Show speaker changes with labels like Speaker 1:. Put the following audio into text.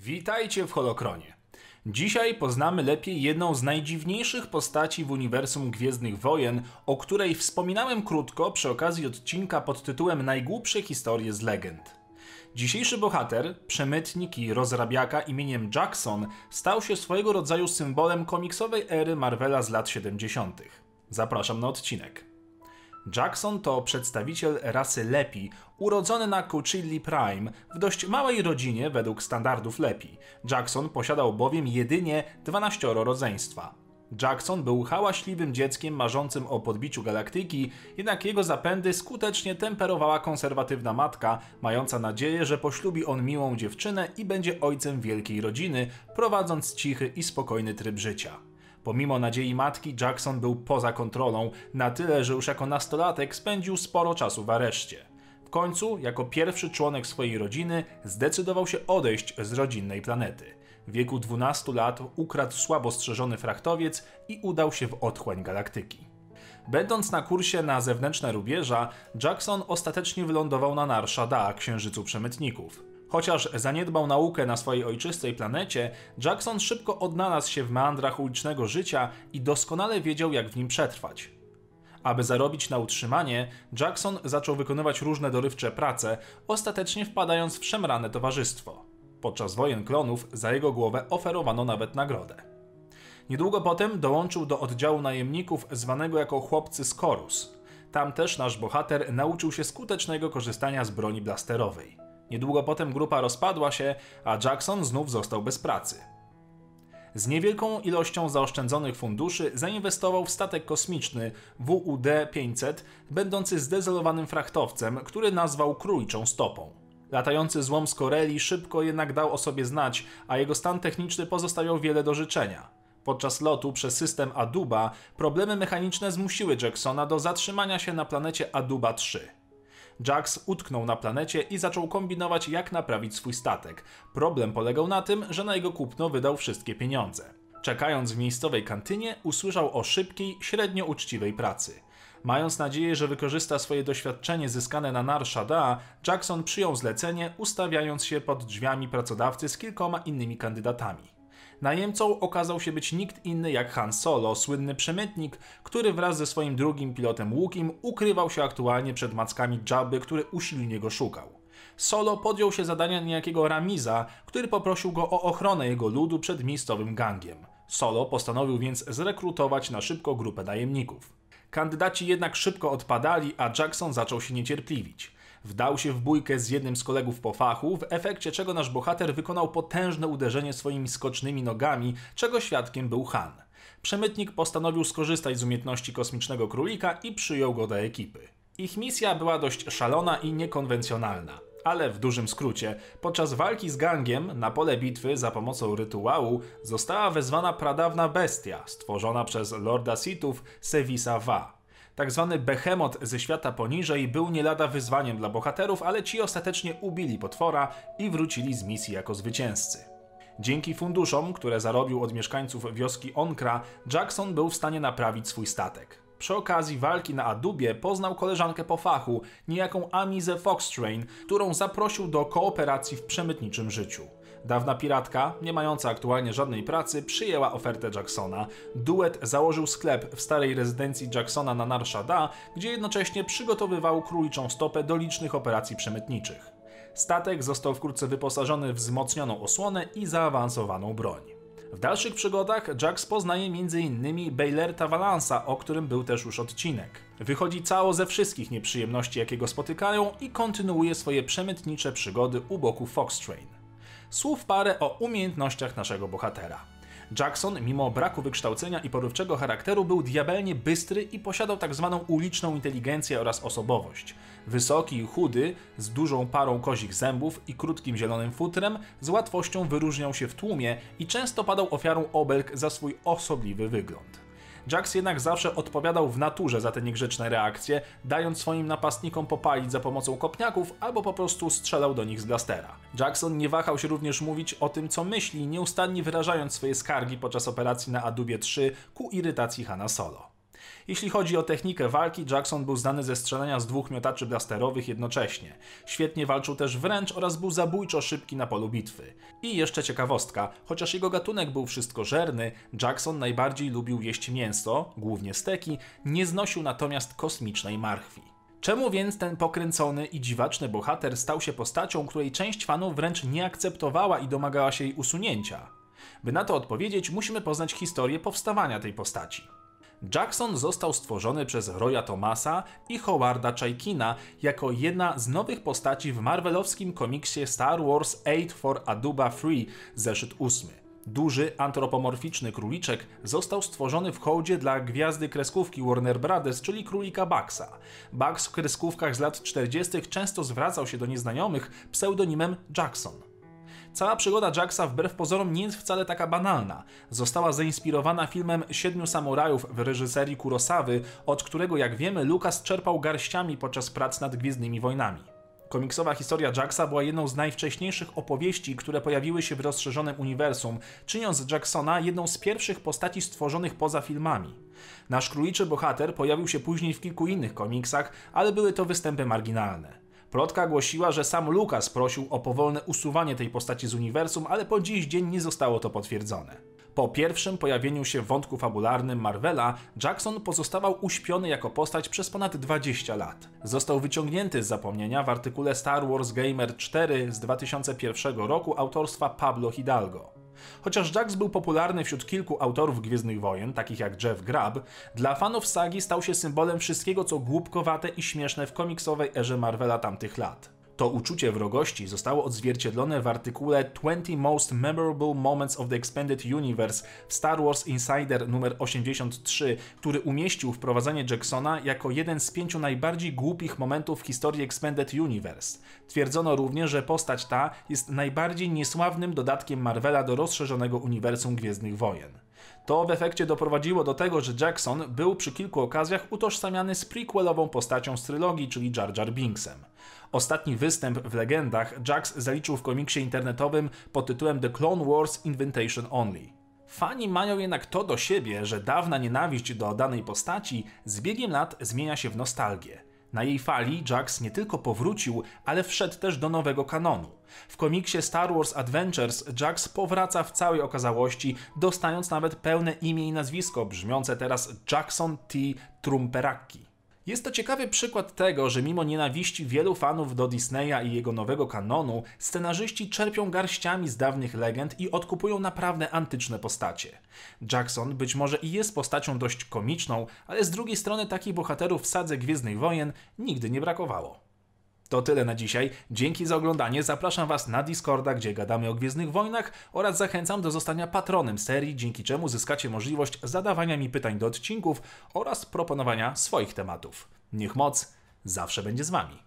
Speaker 1: Witajcie w Holokronie. Dzisiaj poznamy lepiej jedną z najdziwniejszych postaci w uniwersum Gwiezdnych Wojen, o której wspominałem krótko przy okazji odcinka pod tytułem Najgłupsze historie z legend. Dzisiejszy bohater, przemytnik i rozrabiaka imieniem Jackson, stał się swojego rodzaju symbolem komiksowej ery Marvela z lat 70. Zapraszam na odcinek. Jackson to przedstawiciel rasy Lepi, urodzony na Cuchilli Prime w dość małej rodzinie według standardów Lepi. Jackson posiadał bowiem jedynie 12 rodzeństwa. Jackson był hałaśliwym dzieckiem marzącym o podbiciu galaktyki, jednak jego zapędy skutecznie temperowała konserwatywna matka, mająca nadzieję, że poślubi on miłą dziewczynę i będzie ojcem wielkiej rodziny, prowadząc cichy i spokojny tryb życia. Pomimo nadziei matki, Jackson był poza kontrolą, na tyle, że już jako nastolatek spędził sporo czasu w areszcie. W końcu, jako pierwszy członek swojej rodziny, zdecydował się odejść z rodzinnej planety. W wieku 12 lat ukradł słabo strzeżony frachtowiec i udał się w otchłań galaktyki. Będąc na kursie na zewnętrzne rubieża, Jackson ostatecznie wylądował na Nar Shaddaa, księżycu przemytników. Chociaż zaniedbał naukę na swojej ojczystej planecie, Jackson szybko odnalazł się w meandrach ulicznego życia i doskonale wiedział, jak w nim przetrwać. Aby zarobić na utrzymanie, Jackson zaczął wykonywać różne dorywcze prace, ostatecznie wpadając w szemrane towarzystwo. Podczas wojen klonów za jego głowę oferowano nawet nagrodę. Niedługo potem dołączył do oddziału najemników zwanego jako chłopcy z Korus. Tam też nasz bohater nauczył się skutecznego korzystania z broni blasterowej. Niedługo potem grupa rozpadła się, a Jackson znów został bez pracy. Z niewielką ilością zaoszczędzonych funduszy zainwestował w statek kosmiczny WUD-500, będący zdezolowanym frachtowcem, który nazwał króliczą stopą. Latający złom z Koreli szybko jednak dał o sobie znać, a jego stan techniczny pozostawiał wiele do życzenia. Podczas lotu przez system Aduba problemy mechaniczne zmusiły Jacksona do zatrzymania się na planecie Aduba 3. Jax utknął na planecie i zaczął kombinować, jak naprawić swój statek. Problem polegał na tym, że na jego kupno wydał wszystkie pieniądze. Czekając w miejscowej kantynie, usłyszał o szybkiej, średnio uczciwej pracy. Mając nadzieję, że wykorzysta swoje doświadczenie zyskane na Nar Shaddaa, Jackson przyjął zlecenie, ustawiając się pod drzwiami pracodawcy z kilkoma innymi kandydatami. Najemcą okazał się być nikt inny jak Han Solo, słynny przemytnik, który wraz ze swoim drugim pilotem Łukim ukrywał się aktualnie przed mackami Jabby, który usilnie go szukał. Solo podjął się zadania niejakiego Ramiza, który poprosił go o ochronę jego ludu przed miejscowym gangiem. Solo postanowił więc zrekrutować na szybko grupę najemników. Kandydaci jednak szybko odpadali, a Jackson zaczął się niecierpliwić. Wdał się w bójkę z jednym z kolegów po fachu, w efekcie czego nasz bohater wykonał potężne uderzenie swoimi skocznymi nogami, czego świadkiem był Han. Przemytnik postanowił skorzystać z umiejętności kosmicznego królika i przyjął go do ekipy. Ich misja była dość szalona i niekonwencjonalna. Ale w dużym skrócie, podczas walki z gangiem na pole bitwy za pomocą rytuału została wezwana pradawna bestia stworzona przez lorda Sithów Sevisa Va. Tak zwany behemot ze świata poniżej był nie lada wyzwaniem dla bohaterów, ale ci ostatecznie ubili potwora i wrócili z misji jako zwycięzcy. Dzięki funduszom, które zarobił od mieszkańców wioski Onkra, Jackson był w stanie naprawić swój statek. Przy okazji walki na Adubie poznał koleżankę po fachu, niejaką Amizę Foxtrain, którą zaprosił do kooperacji w przemytniczym życiu. Dawna piratka, nie mająca aktualnie żadnej pracy, przyjęła ofertę Jacksona. Duet założył sklep w starej rezydencji Jacksona na Nar Shaddaa, gdzie jednocześnie przygotowywał króliczą stopę do licznych operacji przemytniczych. Statek został wkrótce wyposażony w wzmocnioną osłonę i zaawansowaną broń. W dalszych przygodach Jax poznaje m.in. Bailerta Valansa, o którym był też już odcinek. Wychodzi cało ze wszystkich nieprzyjemności, jakie go spotykają i kontynuuje swoje przemytnicze przygody u boku Foxtrain. Słów parę o umiejętnościach naszego bohatera. Jackson, mimo braku wykształcenia i porywczego charakteru, był diabelnie bystry i posiadał tak zwaną uliczną inteligencję oraz osobowość. Wysoki i chudy, z dużą parą kozich zębów i krótkim zielonym futrem, z łatwością wyróżniał się w tłumie i często padał ofiarą obelg za swój osobliwy wygląd. Jax jednak zawsze odpowiadał w naturze za te niegrzeczne reakcje, dając swoim napastnikom popalić za pomocą kopniaków albo po prostu strzelał do nich z blastera. Jackson nie wahał się również mówić o tym, co myśli, nieustannie wyrażając swoje skargi podczas operacji na Adubie 3 ku irytacji Hanna Solo. Jeśli chodzi o technikę walki, Jackson był znany ze strzelania z dwóch miotaczy blasterowych jednocześnie. Świetnie walczył też wręcz oraz był zabójczo szybki na polu bitwy. I jeszcze ciekawostka, chociaż jego gatunek był wszystkożerny, Jackson najbardziej lubił jeść mięso, głównie steki, nie znosił natomiast kosmicznej marchwi. Czemu więc ten pokręcony i dziwaczny bohater stał się postacią, której część fanów wręcz nie akceptowała i domagała się jej usunięcia? By na to odpowiedzieć, musimy poznać historię powstawania tej postaci. Jackson został stworzony przez Roya Thomasa i Howarda Chaikina jako jedna z nowych postaci w marvelowskim komiksie Star Wars 8 for Aduba Free, zeszyt 8. Duży, antropomorficzny króliczek został stworzony w hołdzie dla gwiazdy kreskówki Warner Brothers, czyli królika Baxa. Bugs w kreskówkach z lat 40. często zwracał się do nieznajomych pseudonimem Jackson. Cała przygoda Jacksa wbrew pozorom nie jest wcale taka banalna. Została zainspirowana filmem Siedmiu Samurajów w reżyserii Kurosawy, od którego jak wiemy Lucas czerpał garściami podczas prac nad Gwiezdnymi Wojnami. Komiksowa historia Jacksa była jedną z najwcześniejszych opowieści, które pojawiły się w rozszerzonym uniwersum, czyniąc Jacksona jedną z pierwszych postaci stworzonych poza filmami. Nasz króliczy bohater pojawił się później w kilku innych komiksach, ale były to występy marginalne. Plotka głosiła, że sam Lucas prosił o powolne usuwanie tej postaci z uniwersum, ale po dziś dzień nie zostało to potwierdzone. Po pierwszym pojawieniu się w wątku fabularnym Marvela, Jackson pozostawał uśpiony jako postać przez ponad 20 lat. Został wyciągnięty z zapomnienia w artykule Star Wars Gamer 4 z 2001 roku autorstwa Pablo Hidalgo. Chociaż Jax był popularny wśród kilku autorów Gwiezdnych Wojen, takich jak Jeff Grubb, dla fanów sagi stał się symbolem wszystkiego, co głupkowate i śmieszne w komiksowej erze Marvela tamtych lat. To uczucie wrogości zostało odzwierciedlone w artykule 20 Most Memorable Moments of the Expanded Universe w Star Wars Insider nr 83, który umieścił wprowadzenie Jacksona jako jeden z pięciu najbardziej głupich momentów w historii Expanded Universe. Twierdzono również, że postać ta jest najbardziej niesławnym dodatkiem Marvela do rozszerzonego uniwersum Gwiezdnych Wojen. To w efekcie doprowadziło do tego, że Jackson był przy kilku okazjach utożsamiany z prequelową postacią z trylogii, czyli Jar Jar Binksem. Ostatni występ w legendach Jax zaliczył w komiksie internetowym pod tytułem The Clone Wars Invitation Only. Fani mają jednak to do siebie, że dawna nienawiść do danej postaci z biegiem lat zmienia się w nostalgię. Na jej fali Jax nie tylko powrócił, ale wszedł też do nowego kanonu. W komiksie Star Wars Adventures Jax powraca w całej okazałości, dostając nawet pełne imię i nazwisko, brzmiące teraz Jackson T. Trumperaki. Jest to ciekawy przykład tego, że mimo nienawiści wielu fanów do Disneya i jego nowego kanonu, scenarzyści czerpią garściami z dawnych legend i odkupują naprawdę antyczne postacie. Jackson być może i jest postacią dość komiczną, ale z drugiej strony takich bohaterów w sadze Gwiezdnych Wojen nigdy nie brakowało. To tyle na dzisiaj. Dzięki za oglądanie. Zapraszam Was na Discorda, gdzie gadamy o Gwiezdnych Wojnach oraz zachęcam do zostania patronem serii, dzięki czemu zyskacie możliwość zadawania mi pytań do odcinków oraz proponowania swoich tematów. Niech moc zawsze będzie z Wami.